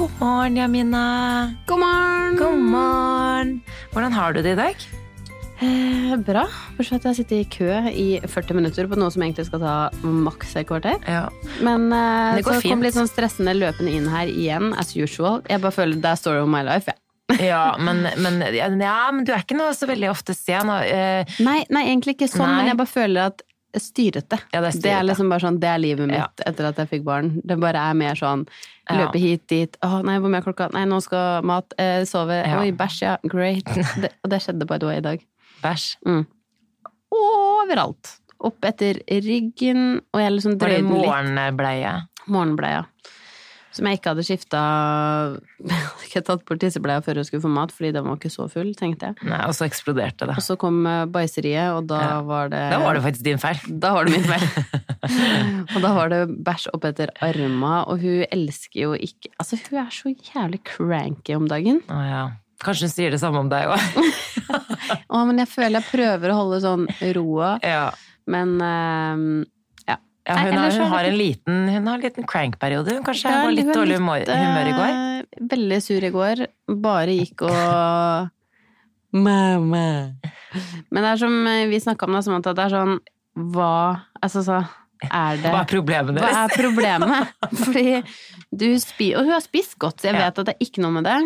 God morgen, Jamina. God morgen! God morgen. Hvordan har du det i dag? Eh, bra. Bortsett fra at jeg har sittet i kø i 40 minutter på noe som egentlig skal ta maks et kvarter. Ja. Men eh, Det så kom litt sånn stressende løpende inn her igjen, as usual. Jeg bare føler det er story of my life. jeg. Ja, men, men, ja, men du er ikke noe så veldig ofte sen. og, eh, Nei, nei, egentlig ikke sånn, Nei. men jeg bare føler at styrete. Ja, det er det er liksom bare sånn, det er livet mitt Ja. etter at jeg fikk barn. Det bare er mer sånn løpe hit, dit. Å nei, hvor mye er klokka? Nei, nå skal mat. Eh, sove. Oi, bæsj, ja. Great. Det, og det skjedde by the way i dag. Bæsj. Mm. Overalt. Opp etter ryggen, og jeg liksom Var det drøyde litt. morgenbleie? Morgenbleia. Som jeg ikke hadde skifta Jeg hadde ikke tatt bort tissebleia før hun skulle få mat, fordi den var ikke så full, tenkte jeg. Nei, og så eksploderte det. Og så kom eh, bæsjeriet, og da Ja. var det Da var det faktisk din feil. Da var det min feil. og da var det bæsj opp etter arma, og hun elsker jo ikke Altså, hun er så jævlig cranky om dagen. Å ja. Kanskje hun sier det samme om deg òg. Men jeg føler jeg prøver å holde sånn roa, Ja. men eh, ja. Hun, har, hun har en liten, hun har en liten crank-periode. Hun kanskje Ja, var litt dårlig humør, humør i går. eh, Veldig sur i går. Bare gikk og Mamma. Men det er som eh, vi snakka om, det, som at det er sånn Hva Altså så er det Hva er problemet Hva er problemet? Fordi du spiser Og hun har spist godt, så jeg vet at det er ikke noe med det.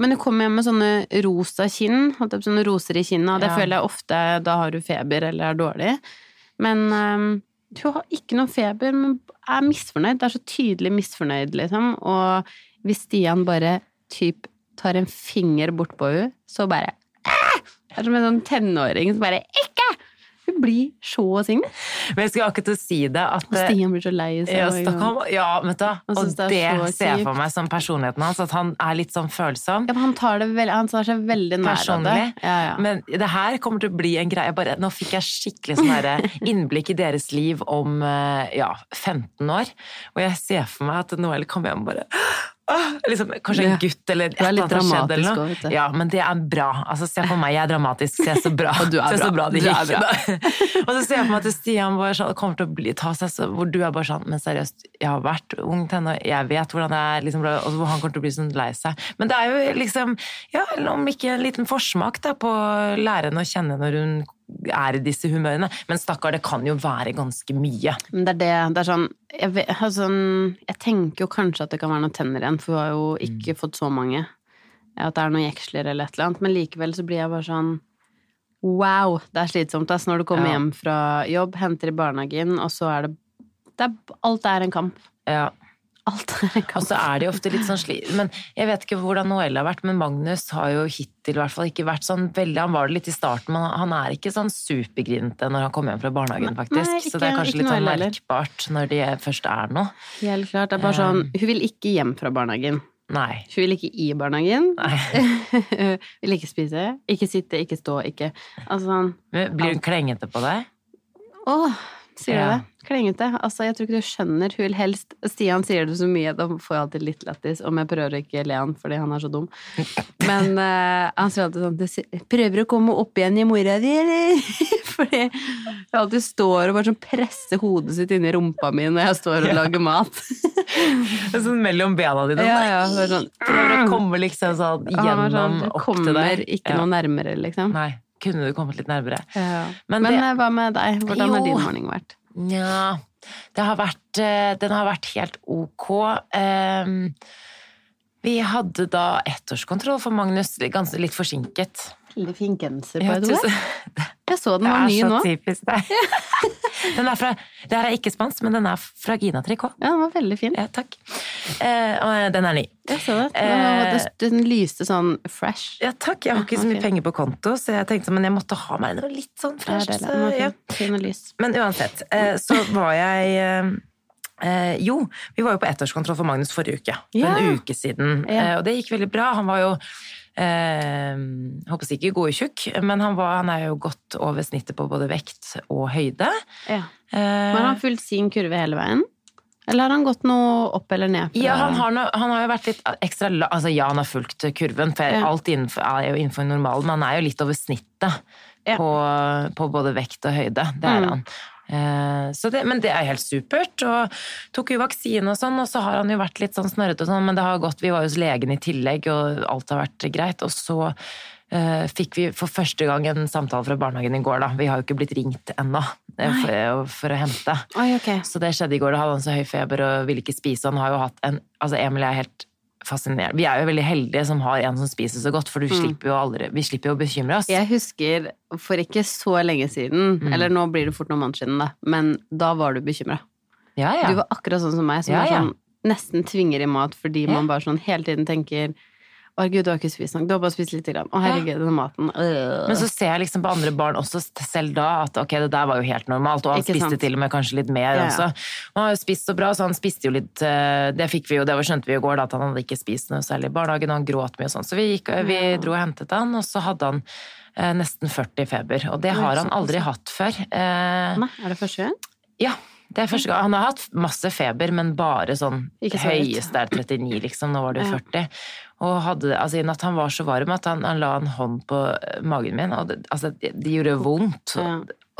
Men hun kommer hjem med sånne rosa kinn, sånne roser i kinnet, og det Ja. føler jeg ofte da har hun feber eller er dårlig. Men hun har ikke noe feber, men er misfornøyd. Det er så tydelig misfornøyd, liksom. Og hvis Stian bare typ tar en finger bort på henne, så bare! Det er som en sånn tenåring som bare Ikke! Hun bli så singel. Men jeg skulle akkurat si det at Og Stian blir så lei seg. ja, Stockholm, ja, vet du. Og det, det er ser jeg for meg som personligheten hans, at han er litt sånn følsom. Ja, men han tar, det veldig, han tar seg veldig nær av det. Ja, ja. Men det her kommer til å bli en greie. Bare, nå fikk jeg skikkelig sånn innblikk i deres liv om eh, ja, 15 år. Og jeg ser for meg at Noel kommer hjem og bare! Liksom, Kanskje en gutt eller et er eller annet har skjedd. eller noe. også. Ja, men det er bra. Altså, se på meg, jeg er dramatisk. Se så bra. Og du er Se så bra. bra det gikk. bra. og så ser jeg for meg at Stian sånn, kommer til å bli, ta seg så Hvor du er bare sånn Men seriøst, jeg har vært ung til henne, jeg vet hvordan det er, liksom, og hvor han kommer til å bli sånn lei seg. Men det er jo liksom Ja, om ikke en liten forsmak da, på å lære henne å kjenne når hun er i disse humørene. Men stakkar, det kan jo være ganske mye. Men det er det. Det er sånn jeg, vet, altså, jeg tenker jo kanskje at det kan være noen tenner igjen, for hun har jo ikke fått så mange. At det er noen jeksler eller et eller annet. Men likevel så blir jeg bare sånn Wow, det er slitsomt ass, når du kommer Ja. hjem fra jobb, henter i barnehagen, og så er det, det er, Alt er en kamp. Ja. Alt er en Og så er de ofte litt sånn sli... Men jeg vet ikke hvordan Noelle har vært, men Magnus har jo hittil i hvert fall ikke vært sånn veldig Han var det litt i starten, men han er ikke sånn supergrinete når han kommer hjem fra barnehagen, faktisk. Nei, så det er kanskje litt sånn merkbart når de først er noe. Helt klart. Det er bare sånn Hun vil ikke hjem fra barnehagen. Nei. Hun vil ikke i barnehagen. Nei. vil ikke spise. Ikke sitte, ikke stå, ikke Altså sånn Blir hun klengete på deg? Åh, sier Ja. du det? Klengete. Altså, jeg tror ikke du skjønner. Hun helst Stian sier det så mye, da får jeg alltid litt lættis. Om jeg prøver å ikke le han fordi han er så dum. Men uh, han sier alltid sånn «Du si- Prøver å komme opp igjen i mora di, eller? fordi jeg alltid står og bare sånn presser hodet sitt inni rumpa mi når jeg står og lager mat. Sånn mellom bena dine. ja, ja. det er Sånn, Prøver å komme liksom sånn er gjennom sånn, opp til kommer deg. ikke Ja. noe nærmere, liksom. Nei. Kunne du kommet litt nærmere? Ja. Men Men, det- eh, hva med deg? Hvordan har din morgen vært? Nja det har vært, eh, Den har vært helt ok. Um, Vi hadde da ettårskontroll for Magnus, ganske litt forsinket. Veldig fin genser på the way. Jeg så den Det var er ny så nå. typisk deg. Den er fra, det her er ikke spansk, men den er fra Gina Tricot. Ja, den var veldig fin. Ja, takk. Eh, og den er ny. Jeg så det. Den, var, Eh, den lyste sånn fresh. Ja, takk. Jeg har ikke så mye penger på konto, så jeg tenkte men jeg måtte ha meg noe litt sånn Det er fresh. det, Så, ja. Men uansett, eh, så var jeg eh, eh, Jo, vi var jo på ettårskontroll for Magnus forrige uke. For Ja. en uke siden. Ja. Eh, og det gikk veldig bra. Han var jo eh, håper jeg ikke tjukk, men han, var, han er jo godt over snittet på både vekt og høyde. Ja. Eh, Men har han fulgt sin kurve hele veien? Eller har han gått noe opp eller ned? Ja, han har, no, han har jo vært litt ekstra. Altså, ja, han har fulgt kurven, for Ja. alt innenfor, er jo innenfor normalen, men han er jo litt over snittet Ja. på, på både vekt og høyde. Det er Mm. han. Eh, så det, men det er helt supert. Og tok jo vaksine og sånn, og så har han jo vært litt sånn snørrete og sånn, men det har gått. Vi var hos legen i tillegg, og alt har vært greit. Og så uh, fikk vi for første gang en samtale fra barnehagen i går, da. Vi har jo ikke blitt ringt ennå eh, for, for å hente. Oi, okay. Så det skjedde i går. Da hadde han så høy feber og ville ikke spise. Han har jo hatt en Altså, Emil er helt fascinerende. Vi er jo veldig heldige som har en som spiser så godt, for du slipper jo aldri, vi slipper jo å bekymre oss. Jeg husker for ikke så lenge siden, Mm. eller nå blir det fort noen måneder siden, da, men da var du bekymra. Ja, ja. Du var akkurat sånn som meg, som Ja, sånn, nesten tvinger i mat fordi man bare sånn hele tiden tenker å gud, du har ikke spist nok, du har bare spist lite grann. Å herregud, denne maten. øh. Men så ser jeg liksom på andre barn også selv da at ok, det der var jo helt normalt, og han Ikke spiste sant? til og med kanskje litt mer Ja, ja. også. Han har jo spist så bra, så han spiste jo litt eh, Det fikk vi jo, det skjønte vi i går, da, at han hadde ikke spist noe særlig i barnehagen, han gråt mye og sånn. Så vi, gikk, vi dro og hentet han, og så hadde han eh, nesten 40 feber. Og det har han aldri hatt før. Eh, Nei, er det første gang? ja. Det er første gang. Han har hatt masse feber, men bare sånn høyeste er 39, liksom. Nå var det jo Ja. 40. Og hadde, altså, i natt han var så varm at han, han la en hånd på eh, magen min, og det, altså, det, det gjorde vondt. Ja.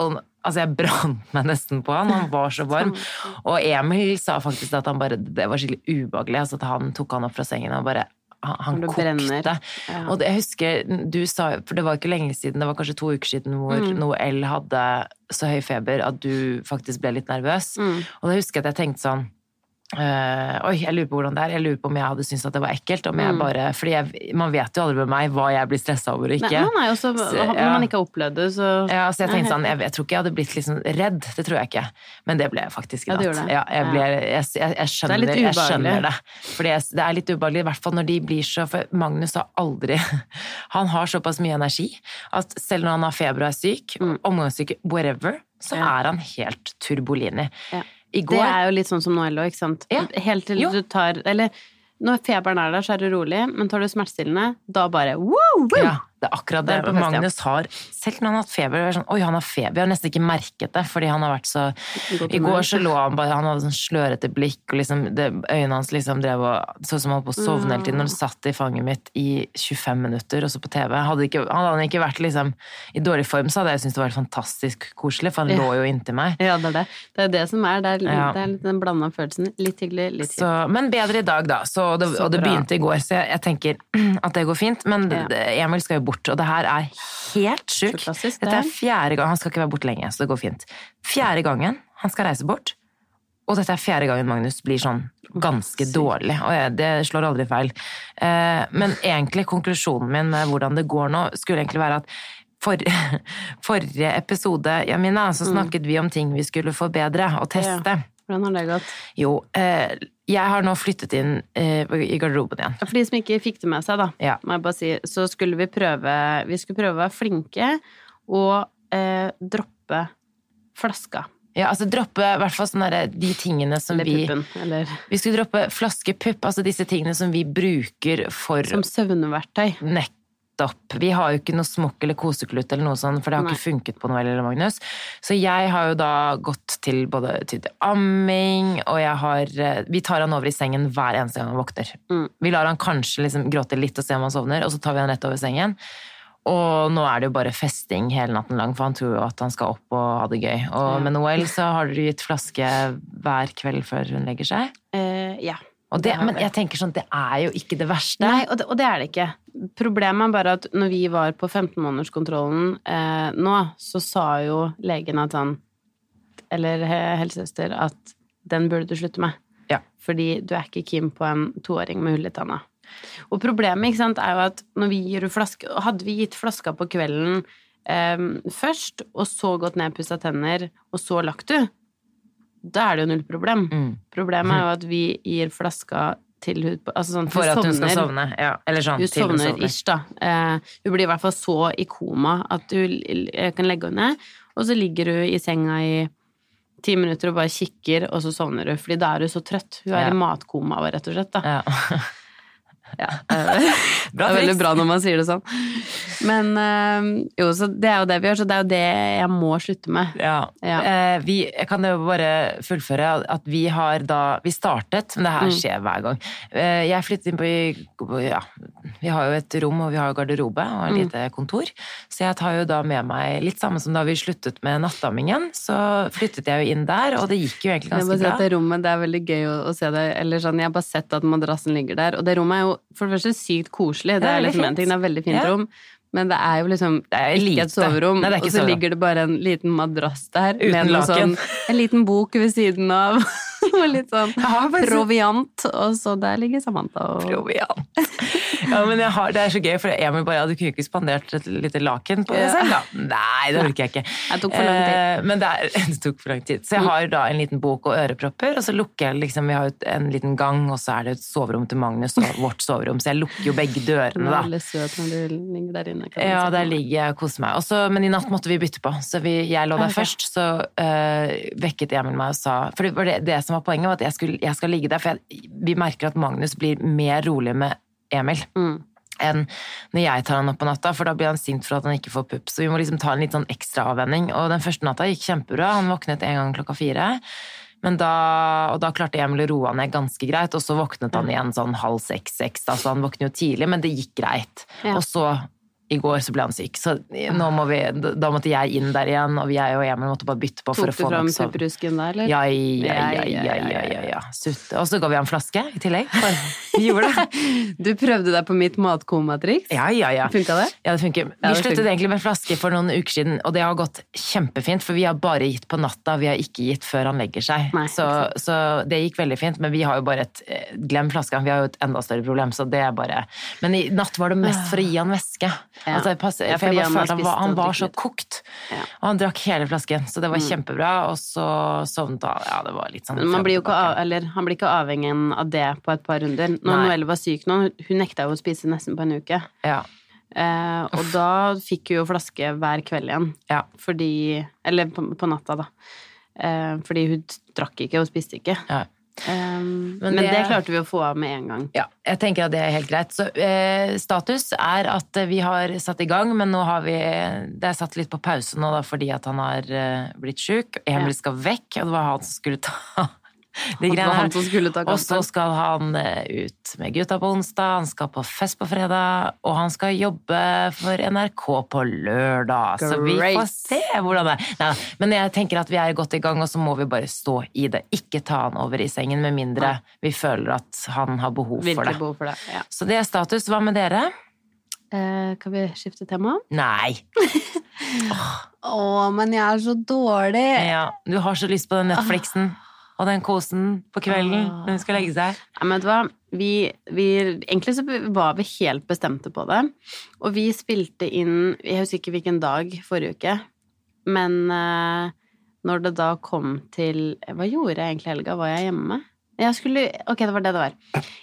Og, altså, jeg brant meg nesten på han, han var så varm. Og Emil sa faktisk at han bare, det var skikkelig ubehagelig. Altså, at han tok han opp fra sengen og bare han, han kokte. Ja. Og det, jeg husker du sa, for det var ikke lenge siden, det var kanskje to uker siden hvor Mm. Noel hadde så høy feber at du faktisk ble litt nervøs. Mm. Og da husker jeg at jeg tenkte sånn øh, Oi, jeg lurer på hvordan det er. Jeg lurer på om jeg hadde syntes at det var ekkelt. Om jeg Mm. bare, fordi jeg, man vet jo aldri med meg hva jeg blir stressa over og ikke. Nei, nei, også, så, ja. Når man ikke har opplevd det, så Ja, så jeg tenkte sånn, jeg, jeg tror ikke jeg hadde blitt liksom redd, det tror jeg ikke. Men det ble jeg faktisk i natt. Ja. Ja, jeg, ble, jeg, jeg, skjønner, det jeg skjønner det. Fordi det er litt ubehagelig, i hvert fall når de blir så For Magnus har aldri Han har såpass mye energi at selv når han har feber og er syk, Mm. omgangssyke, whatever, så er han helt turbolini. Ja. I Det er jo litt sånn som nå ikke sant. Ja. Helt til Jo. du tar Eller når feberen er der, så er det rolig, men tar du smertestillende, da bare woo, woo! Ja, det er akkurat det. Det er. Magnus har, selv når han har hatt feber, det er sånn, oi, han har feber. Jeg har nesten ikke merket det, fordi han har vært så I går så lå han bare, han hadde sånn slørete blikk, og liksom, det, øynene hans liksom drev og Så ut som han holdt på å sovne hele tiden. Når han satt i fanget mitt i 25 minutter, også på TV. Hadde ikke, han hadde ikke vært liksom i dårlig form, så hadde jeg syntes det var fantastisk koselig, for han Ja. lå jo inntil meg. Ja, det er det. Det er det som er. Det er, Ja. det er den blanda følelsen. Litt hyggelig, litt Så, men bedre i dag, da. Så det, Så og det begynte i går, så jeg, jeg tenker at det går fint. Men. Emil skal jo bort, og det her er helt sjukt. Dette er fjerde gang, Han skal ikke være borte lenge, så det går fint. Fjerde gangen han skal reise bort. Og dette er fjerde gangen Magnus blir sånn ganske dårlig. Og det slår aldri feil. Eh, men egentlig konklusjonen min med hvordan det går nå, skulle egentlig være at for, forrige episode, Jamina, så snakket vi om ting vi skulle forbedre og teste. Hvordan har det gått? Jo, eh, jeg har nå flyttet inn eh, i garderoben igjen. For de som ikke fikk det med seg, da, Ja. må jeg bare si, så skulle vi prøve Vi skulle prøve å være flinke og eh, droppe flaska. Ja, altså droppe i hvert fall sånne de tingene som Eller vi puppen. Eller Vi skulle droppe flaskepupp, altså disse tingene som vi bruker for som søvnverktøy. Nettopp. Vi har jo ikke noe smokk eller koseklut eller noe sånt, for det har Nei. ikke funket på Noel eller Magnus. Så jeg har jo da gått til både til amming, og jeg har eh, Vi tar han over i sengen hver eneste gang han våkner. Mm. Vi lar han kanskje liksom gråte litt og se om han sovner, og så tar vi han rett over sengen. Og nå er det jo bare festing hele natten lang, for han tror jo at han skal opp og ha det gøy. Og Ja. med Noel så har dere gitt flaske hver kveld før hun legger seg. Uh, ja. Det, men jeg tenker sånn, det er jo ikke det verste. Nei, og det, og det er det ikke. Problemet er bare at når vi var på 15-månederskontrollen eh, nå, så sa jo legen at han, eller helsesøster, at den burde du slutte med. Ja. Fordi du er ikke keen på en toåring med hull i tanna. Og problemet sant, er jo at når vi gir flaske Hadde vi gitt flaska på kvelden eh, først, og så gått ned, pussa tenner, og så lagt du, da er det jo null problem. Mm. Problemet er jo at vi gir flaska til hun altså sånn, For at hun skal sovne. Ja. Eller sånn. Hun hun sovner ish, da. Eh, hun blir i hvert fall så i koma at l- kan legge henne ned, og så ligger hun i senga i ti minutter og bare kikker, og så sovner hun. Fordi da er hun så trøtt. Hun er Ja. i matkoma, rett og slett. Da. Ja. Ja, det er, Bra det er veldig bra når man sier det sånn. Men eh, jo, så det er jo det vi gjør, så det er jo det jeg må slutte med. Ja. Ja. Eh, vi, jeg kan jo bare fullføre at vi har da Vi startet, men det Mm. her skjer hver gang. Eh, jeg flyttet inn på Ja, vi har jo et rom, og vi har garderobe og Mm. et lite kontor. Så jeg tar jo da med meg Litt samme som da vi sluttet med nattammingen, så flyttet jeg jo inn der, og det gikk jo egentlig Jeg bare ganske bra. det rommet, det er veldig gøy å, å se det. Eller sånn, jeg har bare sett at madrassen ligger der. Og det rommet er jo for det første sykt koselig. Det det er liksom en ting, det er veldig fint Ja. rom. Men det er jo liksom Det er ikke lite. et soverom. Nei, ikke og så soverom. ligger det bare en liten madrass der. Uten med laken. Sånn, en liten bok ved siden av. og litt sånn proviant. Og så der ligger Samantha og Proviant. Ja, men har, det er så gøy, for Emil bare ja, du kunne ikke spandert et lite laken på deg selv, da. Nei, det orker jeg ikke. Det tok for lang tid. Eh, men det, er, det tok for lang tid. Så jeg har da en liten bok og ørepropper, og så lukker jeg liksom Vi har en liten gang, og så er det et soverom til Magnus og vårt soverom, så jeg lukker jo begge dørene, da. veldig søt når du ligger der inne. Ja, der ligger jeg og koser meg. Også, men i natt måtte vi bytte på, så vi, jeg lå der først. Så øh, vekket Emil meg og sa For det, var det, det som var poenget, var at jeg, skulle, jeg skal ligge der, for jeg, vi merker at Magnus blir mer rolig med Emil Mm. enn når jeg tar han opp på natta, for da blir han sint for at han ikke får pupp. Så vi må liksom ta en litt sånn ekstra avvenning. Og den første natta gikk kjempebra. Han våknet en gang klokka fire. Men da, og da klarte Emil å roe ned ganske greit, og så våknet han igjen sånn halv seks-seks. Altså så han våkner jo tidlig, men det gikk greit. Ja. Og så i går så ble han syk, så nå må vi, da måtte jeg inn der igjen, og jeg og Emil måtte bare bytte på for Tok å du få Tok du fram pepperusken der, eller? Ja, ja, ja, ja, ja, ja, ja. Og så ga vi ham flaske i tillegg. Vi gjorde det. Du prøvde deg på mitt matkomatriks. Ja, ja, ja. Funka det? Ja, det funker. Vi sluttet egentlig med flaske for noen uker siden, og det har gått kjempefint, for vi har bare gitt på natta, vi har ikke gitt før han legger seg. Nei, så, så det gikk veldig fint, men vi har jo bare et eh, Glem flaska, vi har jo et enda større problem, så det er bare Men i natt var det mest for å gi han væske. Ja. Altså, passer, Ja, fordi han han var, han var så kokt. Ja. Mm. Og han drakk hele flasken, så det var kjempebra, og så sovnet han. Ja, det var litt sånn Men man blir av, eller, han blir ikke avhengig av det på et par runder. Når Nei. Noelle var syk nå, hun nekta jo å spise nesten på en uke. Ja. Eh, og da fikk hun jo flaske hver kveld igjen. Ja. Fordi Eller på, på natta, da. Eh, fordi hun drakk ikke og spiste ikke. Ja. Eh, men det- det... klarte vi å få av med en gang. Ja, jeg tenker at det er helt greit. Så eh, status er at eh, vi har satt i gang, men nå har vi Det er satt litt på pause nå, da, fordi at han har eh, blitt sjuk. Emil Ja. skal vekk, og det var han som skulle ta de Det greiene var han som skulle ta Og så skal han eh, ut med gutta på onsdag, han skal på fest på fredag, og han skal jobbe for NRK på lørdag. Så vi får se hvordan det er. Ja, Men jeg tenker at vi er godt i gang, og så må vi bare stå i det. Ikke ta han over i sengen, med mindre vi føler at han har behov for det. behov for det. Ja. Så det er status. Hva med dere? Eh, kan vi skifte tema? Nei. Å, men jeg er så dårlig! Ja, du har så lyst på den Netflixen og den kosen på kvelden Ah. når hun skal legge seg. Ja, men vet du hva? Vi, vi, egentlig så var vi helt bestemte på det. Og vi spilte inn Jeg husker ikke hvilken dag forrige uke, men uh, når det da kom til Hva gjorde jeg egentlig i helga? Var jeg hjemme? Jeg skulle Ok, det var det det var.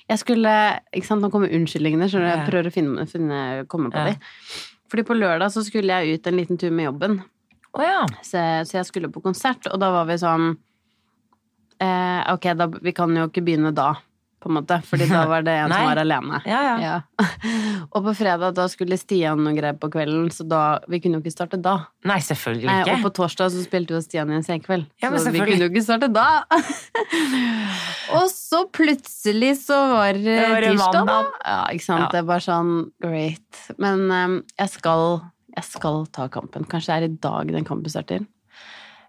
Jeg skulle Ikke sant, nå kommer unnskyldningene. Jeg prøver å finne, finne komme på Ja. de. Fordi på lørdag så skulle jeg ut en liten tur med jobben. Oh, ja. Så, så jeg skulle på konsert, og da var vi sånn eh, Ok, da, vi kan jo ikke begynne da, på en måte, fordi da var det en som var alene. Ja, ja. Og på fredag da skulle Stian noe greier på kvelden, så da, vi kunne jo ikke starte da. Nei, selvfølgelig Nei, og på torsdag så spilte jo Stian i en senkveld, Ja, men så vi kunne jo ikke starte da. og så plutselig så var det Det var tirsdag, da. Ja, ikke sant. Det er bare sånn great. Men eh, jeg skal jeg skal ta kampen. Kanskje det er i dag den kampen starter.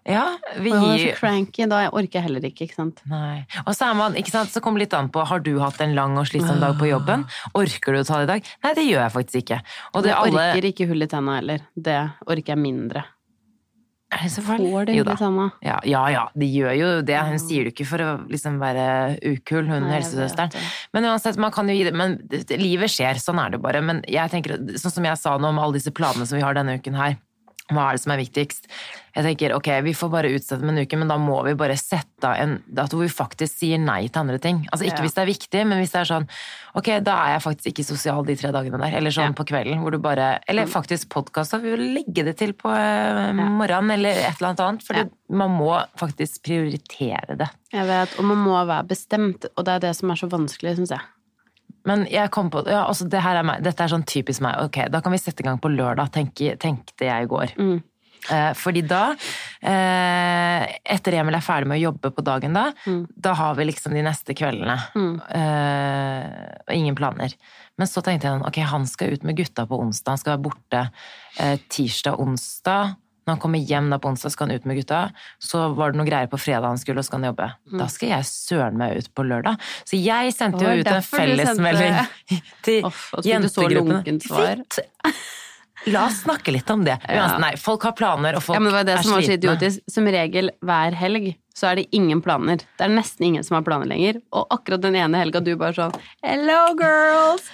Ja, vi Og jeg var så cranky, da orker jeg heller ikke, ikke sant. Nei. Og så er man, ikke sant, så kommer det litt an på, har du hatt en lang og slitsom dag på jobben? Orker du å ta det i dag? Nei, det gjør jeg faktisk ikke. Og det jeg alle... orker ikke hull i tenna heller. Det orker jeg mindre. Er det så farlig? Får det Jo da. tenna? Ja, ja, ja, de gjør jo det. Hun sier det ikke for å liksom være ukul, hun Nei, helsesøsteren. Men uansett, man kan jo gi det Men livet skjer, sånn er det bare. Men jeg tenker, sånn som jeg sa nå om alle disse planene som vi har denne uken her, hva er det som er viktigst? Jeg tenker, ok, vi får bare utsette med en uke, men da må vi bare sette av en dato hvor vi faktisk sier nei til andre ting. Altså ikke Ja. hvis det er viktig, men hvis det er sånn, ok, da er jeg faktisk ikke sosial de tre dagene der. Eller sånn Ja. på kvelden, hvor du bare Eller faktisk podkast, vi vil legge det til på eh, morgenen, eller et eller annet annet. For Ja. man må faktisk prioritere det. Jeg vet, og man må være bestemt, og det er det som er så vanskelig, syns jeg. Men jeg kom på ja, altså det her er meg, Dette er sånn typisk meg. Ok, da kan vi sette i gang på lørdag, tenke, tenkte jeg i går. Mm. Eh, fordi da, eh, etter Emil er ferdig med å jobbe på dagen da, Mm. da har vi liksom de neste kveldene. Eh, og ingen planer. Men så tenkte jeg sånn, ok, han skal ut med gutta på onsdag, han skal være borte eh, tirsdag-onsdag. Når han kommer hjem da på onsdag, skal han ut med gutta. Så var det noe greier på fredag han skulle, og skal han jobbe. Da skal jeg søren meg ut på lørdag. Så jeg sendte jo ut en fellesmelding til Uff, og så fikk du så jentegruppen. svar. Fint. La oss snakke litt om det. Ja. Nei, folk har planer, og folk Ja, men det var det er som var så idiotisk. Som regel hver helg så er det ingen planer. Det er nesten ingen som har planer lenger. Og akkurat den ene helga du bare sånn Hello, girls!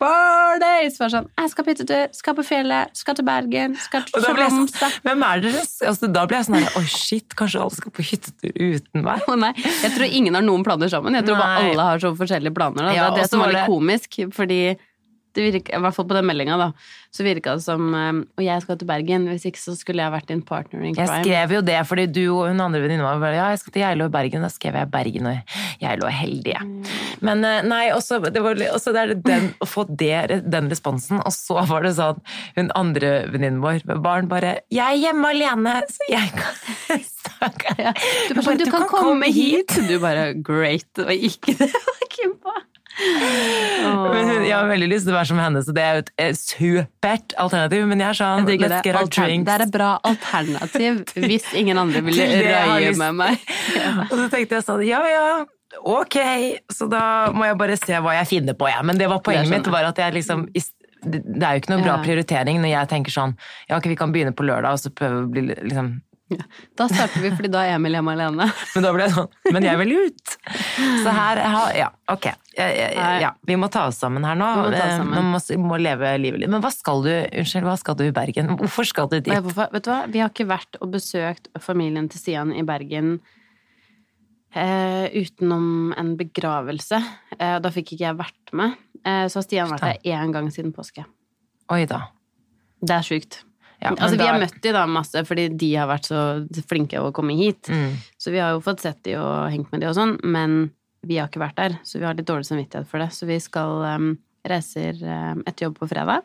Parties! Bare sånn Jeg skal på hyttetur, skal på fjellet, skal til Bergen, skal til da Tromsø. sånn, hvem er dere? Altså, da ble jeg sånn her, oi shit, kanskje alle skal på hyttetur uten meg? Oh, nei, jeg tror ingen har noen planer sammen. Jeg tror bare alle har så forskjellige planer. Da. Ja, det er det som var var litt det- komisk, fordi det virka, i hvert fall på den meldinga, da, så virka det som eh, Og jeg skal til Bergen, hvis ikke så skulle jeg vært din partner in Jeg skrev jo det, fordi du og hun andre venninna var bare ja, jeg skal til Geilo og Bergen. Da skrev jeg Bergen og Geilo er heldige. Men eh, nei, også, det var, også det den, å få det, den responsen, og så var det sånn hun andre venninnen vår med barn bare 'Jeg er hjemme alene, så jeg kan snakke'. Ja. Du, bare, sånn, du, kan, komme hit! Du bare great, og ikke det var Kim på. Men hun, jeg har veldig lyst til å være som henne, så det er jo et supert alternativ. Men jeg er sånn, Jeg det. det er et bra alternativ hvis ingen andre vil jeg røye med meg. Og så tenkte jeg sånn, ja ja, ok, så da må jeg bare se hva jeg finner på, ja. Men det var poenget Det mitt, var at jeg liksom det det er jo ikke noe bra prioritering når jeg tenker sånn Ja, ok, vi kan begynne på lørdag, og så prøve å bli liksom Da starter vi, fordi da er Emil hjemme alene. Men da ble det sånn Men jeg vil ut! Så her Ja, ok. Ja, vi må ta oss sammen her nå. Vi må Eh, sammen. Må, må leve livet litt. Men hva skal du Unnskyld, hva skal du i Bergen? Hvorfor skal du dit? vet du hva? Vi har ikke vært og besøkt familien til Stian i Bergen eh, utenom en begravelse. Eh, da fikk ikke jeg vært med. Eh, så har Stian vært der én gang siden påske. Oi da. Det er sjukt. Ja, altså, vi har møtt de da masse fordi de har vært så flinke å komme hit. Mm. Så vi har jo fått sett de og hengt med de og sånn, men vi har ikke vært der, så vi har litt dårlig samvittighet for det. Så vi skal um, reiser um, etter jobb på fredag,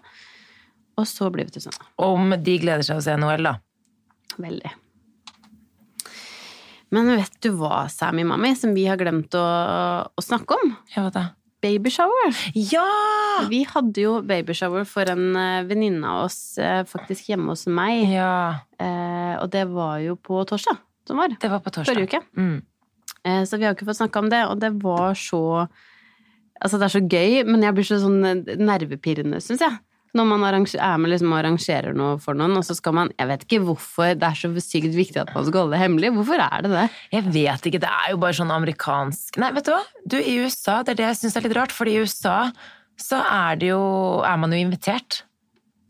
og så blir vi til søndag. Om de gleder seg å se NHL, da. Veldig. Men vet du hva, Sammy Mami, som vi har glemt å, å snakke om? Ja, hva da? Babyshower. Ja! Vi hadde jo babyshower for en eh, venninne av oss eh, faktisk hjemme hos meg, Ja, eh, og det var jo på torsdag som var. det var på torsdag. Forrige uke. Mm. Eh, Så vi har ikke fått snakka om det, og det var så Altså, det er så gøy, men jeg blir så sånn nervepirrende, syns jeg. Når man er med liksom og arrangerer noe for noen, og så skal man Jeg vet ikke hvorfor det er så sykt viktig at man skal holde det hemmelig. Hvorfor er det det? Jeg vet ikke, det er jo bare sånn amerikansk Nei, vet du hva? Du, i USA, det er det jeg syns er litt rart, fordi i USA så er det jo Er man jo invitert.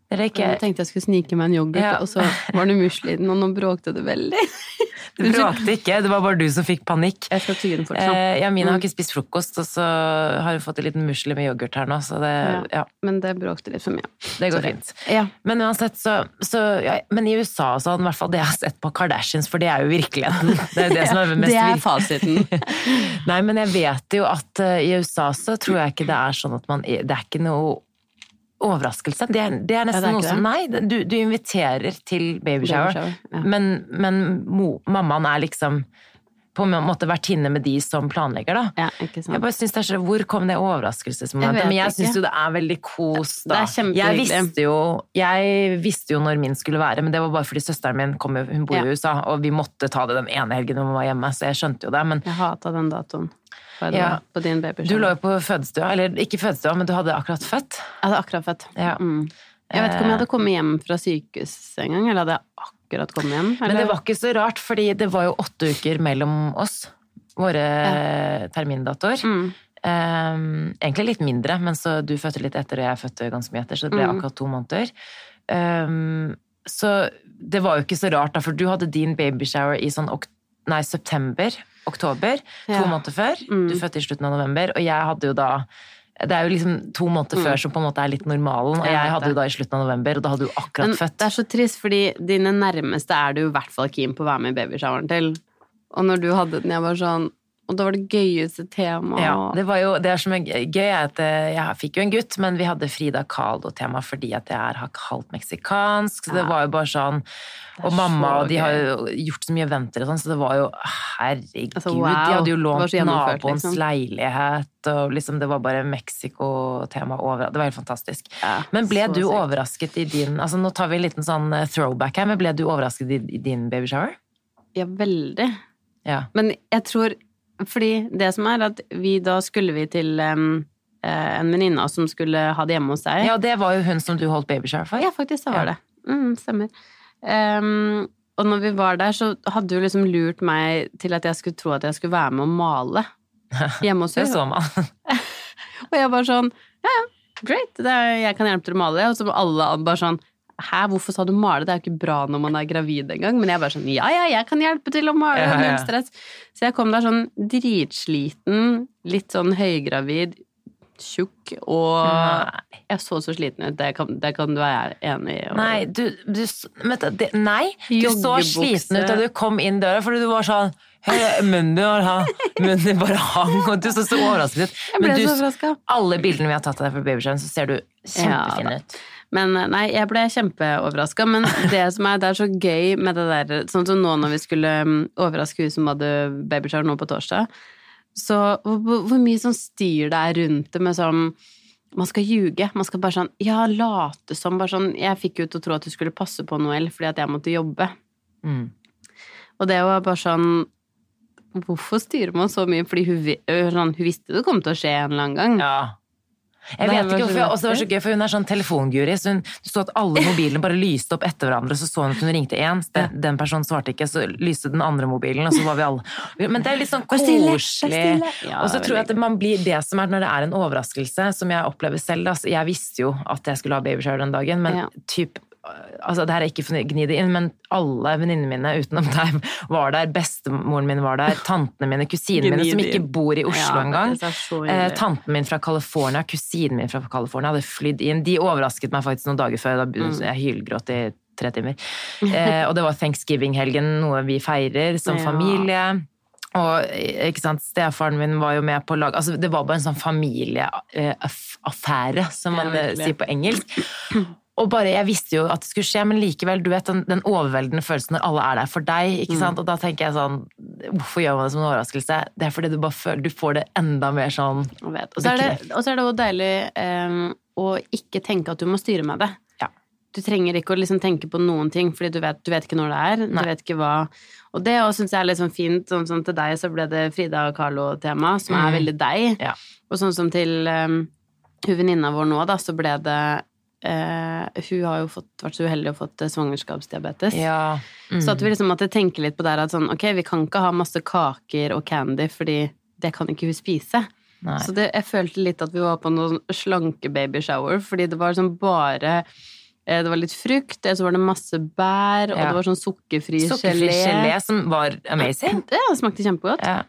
Det er ikke Jeg tenkte jeg skulle snike meg en yoghurt, Ja. og så var det musli i den, og nå bråkte det veldig. Det bråkte ikke, det var bare du som fikk panikk. Jeg skal tygge den fortsatt. Eh, ja, Mina Mm. har ikke spist frokost, og så har hun fått en liten musli med yoghurt her nå, så det, Ja. ja, Men det bråkte litt for mye. det går Sorry. fint. Ja. Men uansett, så, så Men i USA og sånn, i hvert fall det jeg har sett på Kardashians, for det er jo virkeligheten. Det er det som er mest Det er fasiten. Nei, men jeg vet jo at uh, i USA så tror jeg ikke det er sånn at man Det er ikke noe overraskelse. Det er, det er nesten Ja, det er noe som Nei, du, du inviterer til babyshower, baby ja. men, men mo, mammaen er liksom på en måte vertinne med de som planlegger, da. Ja, ikke sant. Jeg bare synes det er så, Hvor kom det overraskelsesmomentet? Men jeg syns jo det er veldig kos, da. Er jeg visste, jo, jeg visste jo når min skulle være, men det var bare fordi søsteren min kom hun bor Ja. i USA, og vi måtte ta det den ene helgen hun var hjemme, så jeg skjønte jo det. Men Jeg hata den datoen. Ja. På din du lå jo på fødestua, eller ikke fødestua, men du hadde akkurat født. Jeg hadde akkurat født. Ja. Mm. Jeg vet ikke om jeg hadde kommet hjem fra sykehus en gang, eller hadde jeg akkurat kommet hjem? Men det var ikke så rart, fordi det var jo åtte uker mellom oss, våre termindatoer. mm. Um, egentlig litt mindre, men så du fødte litt etter, og jeg fødte ganske mye etter, så det ble Mm. akkurat to måneder. Um, så det var jo ikke så rart, da, for du hadde din babyshower i sånn nei, september, oktober, to Ja. måneder før. Mm. Du fødte i slutten av november, og jeg hadde jo da det er jo liksom to måneder før som på en måte er litt normalen, og Mm. Jeg hadde jo da i slutten av november, og da hadde du akkurat Men født. det er så trist, fordi dine nærmeste er du i hvert fall keen på å være med i babyshoweren til. Og når du hadde den, jeg var sånn og det var det gøyeste temaet. Ja, det jo, det som er gøy er at eh, jeg fikk jo en gutt, men vi hadde Frida Kahlo-tema fordi at jeg er halvt meksikansk, så det var jo bare sånn, er og mamma, og de har jo gjort så mye eventer og sånn, så det var jo, herregud, Altså, de hadde jo lånt naboens liksom. leilighet, og liksom det var bare Mexico-tema overalt. det var helt fantastisk. Ja, Men ble du sykt. overrasket i din, altså nå tar vi en liten sånn eh, throwback her, men ble du overrasket i, din baby shower? Ja, veldig. Ja. Men jeg tror Fordi det som er at vi da skulle vi til um, en venninne av oss som skulle ha det hjemme hos deg. Ja, det var jo hun som du holdt babyshower for. Ja, faktisk, det var Ja. det. Mm, stemmer. Um, og når vi var der, så hadde du liksom lurt meg til at jeg skulle tro at jeg skulle være med å male hjemme hos Det så man. Og jeg var sånn Ja, ja, great, er, jeg kan hjelpe til å male. Og så var alle bare sånn Hæ, hvorfor sa du male? Det er jo ikke bra når man er gravid engang. Men jeg bare sånn Ja, ja, jeg kan hjelpe til å male. Ja, ja. Null stress. Så jeg kom der sånn dritsliten, litt sånn høygravid, tjukk, og Nei. jeg så så sliten ut. Det kan, det kan du være enig i. og- Nei, du, du, vet du, det, nei, du så sliten ut da du kom inn døra, fordi du var sånn, munnen din bare hang, og du så så overrasket ut. Men du, alle bildene vi har tatt av deg fra babyshowen, så ser du kjempefin Ja, ut. Men nei, jeg ble kjempeoverraska. Men det som er, det er så gøy med det der Sånn som nå når vi skulle mm, overraske hun som hadde babyshower nå på torsdag. Så hvor, hvor- mye sånn styr det er rundt det med sånn Man skal ljuge. Man skal bare sånn Ja, late som. Bare sånn Jeg fikk jo til å tro at du skulle passe på Noel fordi at jeg måtte jobbe. Mm. Og det var bare sånn Hvorfor styrer man så mye? Fordi hun, sånn, hun visste det kom til å skje en eller annen gang. Ja. Jeg vet ikke hvorfor, og det var så gøy, for hun er sånn telefonguri, så hun, så at alle mobilene bare lyste opp etter hverandre, så så hun at hun ringte én, den, den personen svarte ikke, så lyste den andre mobilen, og så var vi alle Men det er litt sånn koselig. og så tror jeg at man blir det som er når det er en overraskelse, som jeg opplever selv. Altså, Jeg visste jo at jeg skulle ha babyshower den dagen, men typ Altså, det her er ikke for å gni det inn, men alle venninnene mine utenom deg var der. Bestemoren min var der. Tantene mine, kusinene mine, som ikke bor i Oslo Ja, engang. Eh, tanten min fra California, kusinen min fra California hadde flydd inn. De overrasket meg faktisk noen dager før. Da Mm. jeg hylgråt i tre timer. Eh, og det var thanksgiving-helgen, noe vi feirer som familie. Og ikke sant, stefaren min var jo med på lag altså, Det var bare en sånn familieaffære, som man eh, sier på engelsk. Og bare, Jeg visste jo at det skulle skje, men likevel, du vet den, den overveldende følelsen når alle er der for deg. ikke Mm. sant? Og da tenker jeg sånn Hvorfor gjør man det som en overraskelse? Det er fordi du bare føler du får det enda mer sånn Og så er det er det også deilig um, å ikke tenke at du må styre med det. Ja. Du trenger ikke å liksom tenke på noen ting, fordi du vet, du vet ikke når det er. Nei. Du vet ikke hva Og det syns jeg er litt sånn fint. Sånn som til deg så ble det Frida og Carlo-tema, som er Mm. veldig deg. Ja. Og sånn som til um, hun venninna vår nå, da, så ble det eh, Hun har jo fått, vært så uheldig og fått svangerskapsdiabetes. Ja. Mm. Så at vi liksom måtte tenke litt på det at sånn, ok, vi kan ikke ha masse kaker og candy, fordi det kan ikke hun spise. Nei. Så det, jeg følte litt at vi var på noen slanke babyshower, fordi det var sånn bare eh, Det var litt frukt, så var det masse bær, og Ja. det var sånn sukkerfri, Sukkerfri gelé som var amazing. Det smakte kjempegodt. Ja.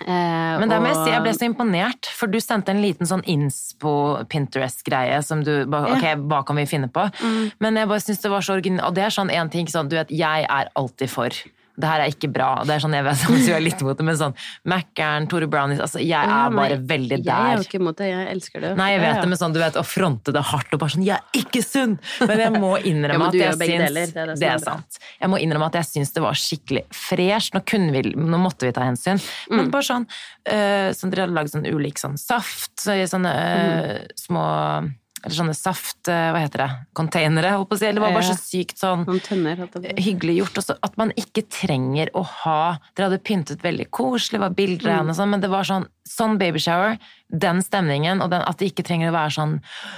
Eh, Men der må jeg si, jeg ble så imponert, for du sendte en liten sånn inspo Pinterest-greie som du Ok, Ja. Hva kan vi finne på? Mm. Men jeg bare syns det var så originalt. Og det er sånn en ting sånn, du vet, jeg er alltid for. Det her er ikke bra. Det er sånn, jeg vet at jeg er litt imot det, men sånn Mækkern, Tore Brownies Altså, jeg er bare veldig Jeg er jo ikke imot det, jeg elsker det. Nei, jeg vet Ja, ja. det, men sånn, du vet, å fronte det hardt og bare sånn 'Jeg er ikke sunn!' Men jeg må innrømme at jeg syns deler, det er det det er sant. Jeg må innrømme at jeg syns det var skikkelig fresh. Nå vi, nå måtte vi ta hensyn. Mm. Men bare sånn øh, Sånn dere hadde lagd sånn ulik sånn saft, så sånne øh, Mm. små Eller sånne saft... eh, hva heter det? Containere, holdt på å si. Eller det var bare så sykt sånn si. hyggelig gjort. Også at man ikke trenger å ha Dere hadde pyntet veldig koselig, var bilder av henne og sånn, men det var sånn sånn babyshower, den stemningen, og den, at det ikke trenger å være sånn.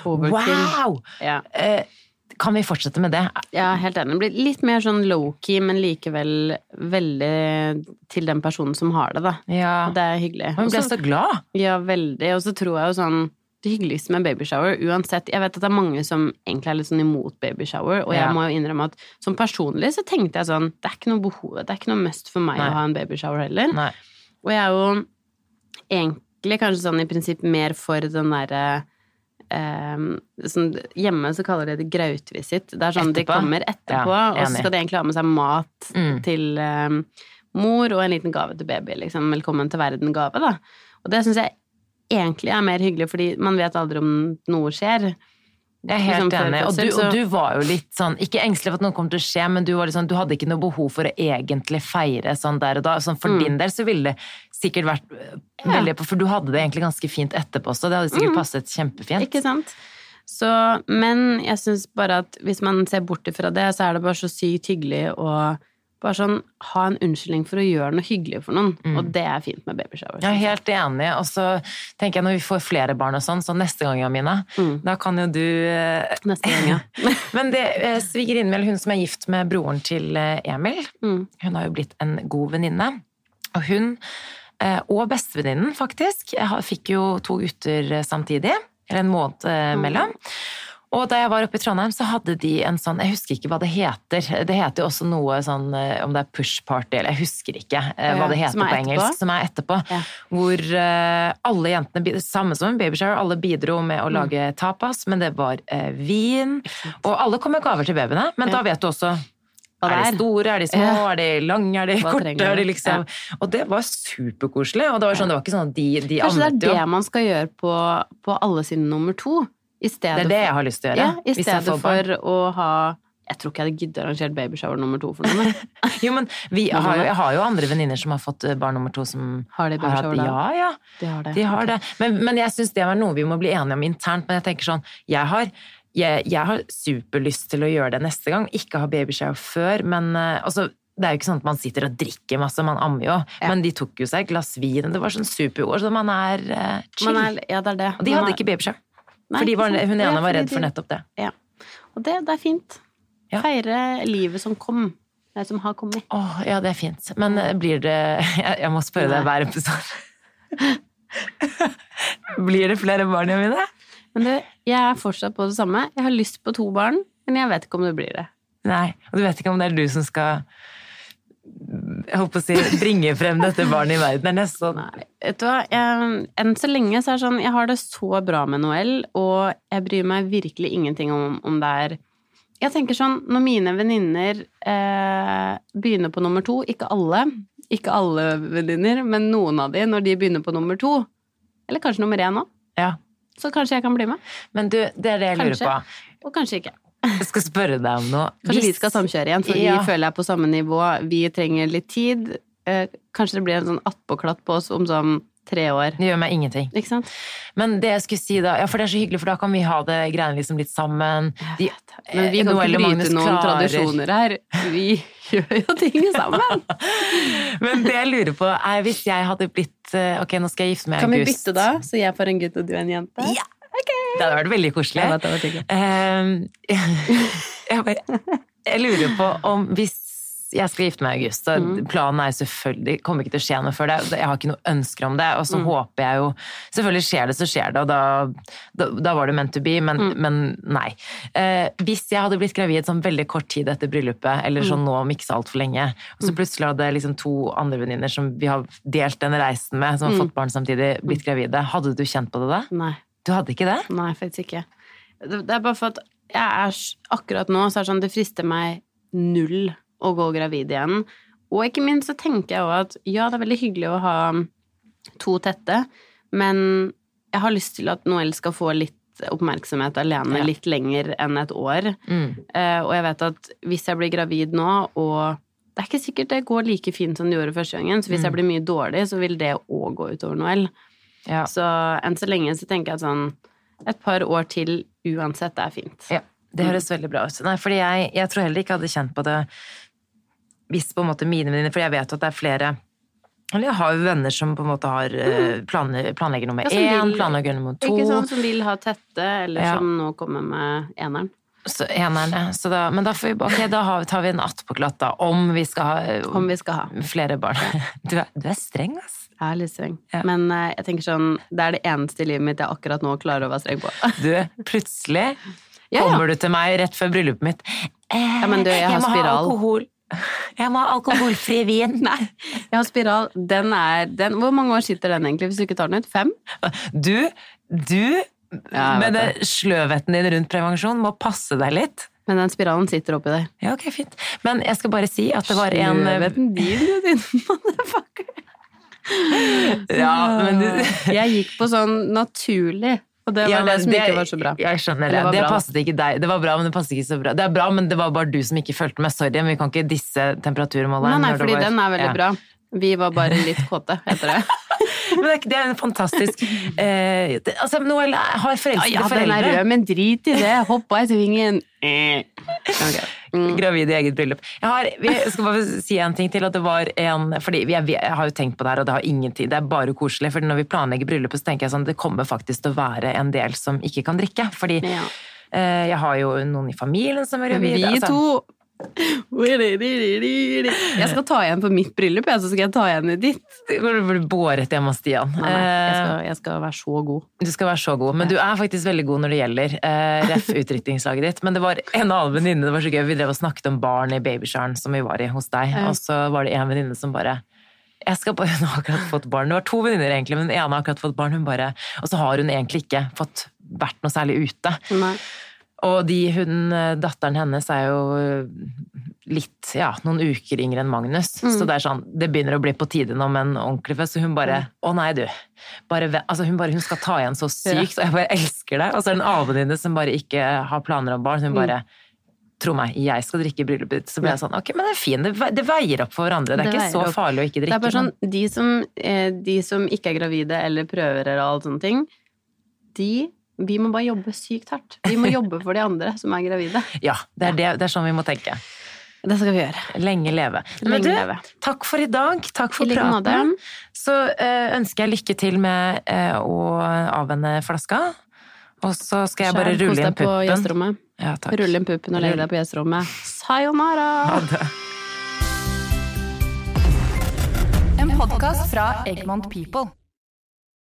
Wow! Ja. Eh, kan vi fortsette med det? Ja, helt enig. Det blir litt mer sånn low-key, men likevel veldig til den personen som har det, da. Ja. Og det er hyggelig. Hun ble så glad. Ja, veldig. Og så tror jeg jo sånn Det hyggeligste med babyshower, uansett Jeg vet at det er mange som egentlig er litt sånn imot babyshower, og jeg Ja. må jo innrømme at som personlig så tenkte jeg sånn Det er ikke noe behov, det er ikke noe must for meg Nei. å ha en babyshower heller. Nei. Og jeg er jo egentlig kanskje sånn i prinsipp mer for den derre Um, sånn, hjemme så kaller de det grautvisitt. Det er sånn de kommer etterpå, Ja, og så skal de egentlig ha med seg mat Mm. til um, mor og en liten gave til baby. Liksom. Velkommen til verden-gave, da. Og det syns jeg egentlig er mer hyggelig, fordi man vet aldri om noe skjer. Jeg er helt Liksom enig. Og du, og du var jo litt sånn, ikke engstelig for at noe kommer til å skje, men du, var sånn, du hadde ikke noe behov for å egentlig feire sånn der og da. Sånn for Mm. din del så ville det sikkert vært ja. veldig For du hadde det egentlig ganske fint etterpå også, det hadde sikkert passet kjempefint. Mm. Ikke sant? Så, men jeg syns bare at hvis man ser bort ifra det, så er det bare så sykt hyggelig å bare sånn ha en unnskyldning for å gjøre noe hyggelig for noen. Og det er fint med babyshower. Jeg er helt enig. Og så tenker jeg når vi får flere barn og sånn, så neste gang, Amina, Mm. da kan jo du øh, Neste gang, ja. Men det eh, svigerinnen min, hun som er gift med broren til eh, Emil, Mm. hun har jo blitt en god venninne. Og hun, eh, og bestevenninnen faktisk, jeg fikk jo to gutter eh, samtidig, eller en måned eh, Mm. mellom. Og da jeg var oppe i Trondheim, så hadde de en sånn Jeg husker ikke hva det heter. Det heter jo også noe sånn eh, om det er push party, eller jeg husker ikke eh, hva det heter er på engelsk. Som er etterpå. Ja. Hvor eh, alle jentene, samme som en babyshower, alle bidro med Mm. å lage tapas, men det var vin. Og alle kom med gaver til babyene, men Ja. da vet du også er de store, er de små, Ja. er de lange, er de Hva korte? Er de liksom? liksom... Og det var superkoselig. Og det var, sånn, det var ikke sånn at de, de Kanskje det er er jo. det man skal gjøre på, på alle sine nummer to? Det er det jeg har lyst til å gjøre. Ja, I stedet for å ha Jeg tror ikke jeg hadde giddet å arrangere babyshower nummer to for noen. Jo, men vi har jeg har jo andre venninner som har fått eh, barn nummer to som Har de babyshower da? Ja, ja. De har det. De har det. Men, men jeg syns det var noe vi må bli enige om internt. Men jeg tenker sånn, jeg har, jeg, jeg har superlyst til å gjøre det neste gang. Ikke ha babyshower før, men eh, altså, det er jo ikke sånn at man sitter og drikker masse, man ammer jo. Ja. Men de tok jo seg et glass vin, det var sånn superår, Så man er uh, chill. Man er, ja, det er det. og de Man hadde er- ikke babyshower. Nei, Fordi var, hun ene var redd for nettopp det. Ja. Og det, det er fint. Ja. Feire livet som kom. Nei, som har kommet. Åh, ja, det er fint. Men eh, blir det Jeg, jeg må spørre deg hver episode. blir det flere barn, Jamine? Men du, jeg er fortsatt på det samme. Jeg har lyst på to barn, men jeg vet ikke om det blir det. Nei. Og du vet ikke om det er du som skal jeg håper å si, bringe frem dette barnet i verden. Det er nesten Nei, vet du hva. Jeg, enn så lenge så er det sånn Jeg har det så bra med Noel, og jeg bryr meg virkelig ingenting om om det er Jeg tenker sånn, når mine venninner eh, begynner på nummer to, ikke alle, ikke alle venninner, men noen av de, når de begynner på nummer to, eller kanskje nummer én nå, Ja. så kanskje jeg kan bli med. Men du, det er det jeg lurer på. Og kanskje ikke. Jeg skal spørre deg om noe. Kanskje vi skal samkjøre igjen, for Ja. vi føler jeg er på samme nivå. Vi trenger litt tid. Eh, kanskje det blir en sånn attpåklatt på oss om sånn tre år. Det gjør meg ingenting. Ikke sant? Men det jeg skulle si da, ja, for det er så hyggelig, for da kan vi ha det greiene liksom litt sammen. De, Men vi kan Noel ikke bryte noen klarer- tradisjoner her. Vi gjør jo ting sammen. Men det jeg lurer på er hvis jeg hadde blitt eh, Ok, nå skal jeg gifte meg i Kan vi bytte da, så jeg får en gutt og du en jente? Ja! Det hadde vært veldig koselig. Jeg vet det var hyggelig. Ehm, jeg, bare, jeg lurer på om hvis jeg skal gifte meg i august, så Mm. planen er selvfølgelig Det kommer ikke til å skje noe før det. Jeg har ikke noe ønsker om det. Og Mm. så håper jeg jo Selvfølgelig skjer det, så skjer det, og da, da, da var det meant to be, men, Mm. men nei. Eh, hvis jeg hadde blitt gravid sånn veldig kort tid etter bryllupet, eller Mm. sånn nå om ikke så altfor lenge, og så plutselig hadde liksom to andre venninner som vi har delt den reisen med, som har Mm. fått barn samtidig, blitt gravide, hadde du kjent på det da? Nei. Du hadde ikke det? Nei, faktisk ikke. Det er bare for at jeg er akkurat nå så er det sånn det frister meg null å gå gravid igjen. Og ikke minst så tenker jeg òg at ja, det er veldig hyggelig å ha to tette, men jeg har lyst til at Noel skal få litt oppmerksomhet alene Ja. litt lenger enn et år. Mm. Uh, og jeg vet at hvis jeg blir gravid nå, og det er ikke sikkert det går like fint som det gjorde første gangen, så hvis jeg Mm. blir mye dårlig, så vil det òg gå utover Noel. Ja. Så enn så lenge så tenker jeg at sånn et par år til uansett er fint. Ja, det høres veldig bra ut. Nei, fordi jeg, jeg tror heller ikke jeg hadde kjent på det hvis på en måte mine venninner For jeg vet at det er flere Eller jeg har jo venner som på en måte har eh, planlegger nummer Ja, én, planlegger nummer to. Ikke sånn som vil ha tette, eller Ja. som nå kommer med eneren. Så ja. Så da, men da, får vi, okay, da har, tar vi en attpåklatt, da. Om vi skal ha Om vi skal ha. flere barn. Du er, du er streng, ass. Jeg er litt streng. Ja. Men uh, jeg tenker sånn, det er det eneste i livet mitt jeg akkurat nå klarer å være streng på. Du, plutselig Ja, kommer du til meg rett før bryllupet mitt. Eh, Ja, men du, jeg har må ha alkohol. Jeg må ha alkoholfri vin. Nei, jeg har spiral. Den er den, Hvor mange år sitter den egentlig, hvis du ikke tar den ut? Fem? Du, du Ja, med vet det sløvheten din rundt prevensjon må passe deg litt. Men den spiralen sitter oppi deg. Ja, ok, fint. Men jeg skal bare si at det var en Sløvheten din, du, din motherfucker. Ja, men du Jeg gikk på sånn naturlig, og det var Ja, det som det, ikke var så bra. Jeg skjønner det. det Det passet ikke deg. Det var bra, men det passet ikke så bra. Det er bra, men det var bare du som ikke fulgte med. Sorry, men vi kan ikke disse temperaturmåleren. Nei, nei, fordi var- den er veldig Ja. bra. Vi var bare litt kåte, heter det. Men det er, en fantastisk eh, det, Altså, Noel har Ja, foreldre ja, den er rød, men drit i det. Hoppa i svingen. Ok. Mm. Gravid i eget bryllup. Jeg, har, jeg skal bare si en ting til. at det var en, fordi jeg, jeg har jo tenkt på det her, og det har ingenting, det er bare koselig. for når vi planlegger bryllupet, så tenker jeg sånn, det kommer faktisk til å være en del som ikke kan drikke. fordi Ja. eh, jeg har jo noen i familien som er Men gravide. vi altså. to Jeg skal ta igjen på mitt bryllup, så skal jeg ta igjen i ditt. Det går til å bli båret hjemme hos Stian. Nei, nei, jeg, Eh, skal, jeg skal være så god. Du skal være så god, men du er faktisk veldig god når det gjelder Uh, ref utdrikningslaget ditt. Men det var en annen venninne, det var så gøy, vi drev og snakket om barn i babysharen som vi var i hos deg, og så var det en venninne som bare jeg skal bare, Hun har akkurat fått barn. Det var to venninner, egentlig, men den ene har akkurat fått barn. Hun bare, og så har hun egentlig ikke fått vært noe særlig ute. Nei. Og de, hun, eh, datteren hennes er jo litt, ja, noen uker yngre enn Magnus. Mm. Så det er sånn, det begynner å bli på tide nå med en ordentlig fest. Så hun bare, å nei du. Bare, altså hun bare, hun skal ta igjen så sykt, og jeg bare elsker det. Og så er det en avvenninne som bare ikke har planer om barn. Så hun bare, tro meg, jeg skal drikke i bryllupet ditt. Så ble jeg sånn, ok, men det er fint. Det, det veier opp for hverandre. Det er Det ikke så opp. farlig å ikke drikke. Det er bare sånn, de som, eh, de som ikke er gravide eller prøver eller alt sånne ting, de vi må bare jobbe sykt hardt. Vi må jobbe for de andre som er gravide. Ja, det er, det, det er sånn vi må tenke. Det skal vi gjøre. Lenge leve. Men Lenge du, leve. takk for i dag. Takk for I like måte. praten. Så eh, ønsker jeg lykke til med eh, å avvenne flaska. Og så skal jeg bare Skjær, rulle inn puppen. Ja, takk. Rulle inn puppen og legge deg på gjesterommet. Sayonara! Ha det. En podkast fra Egmont People.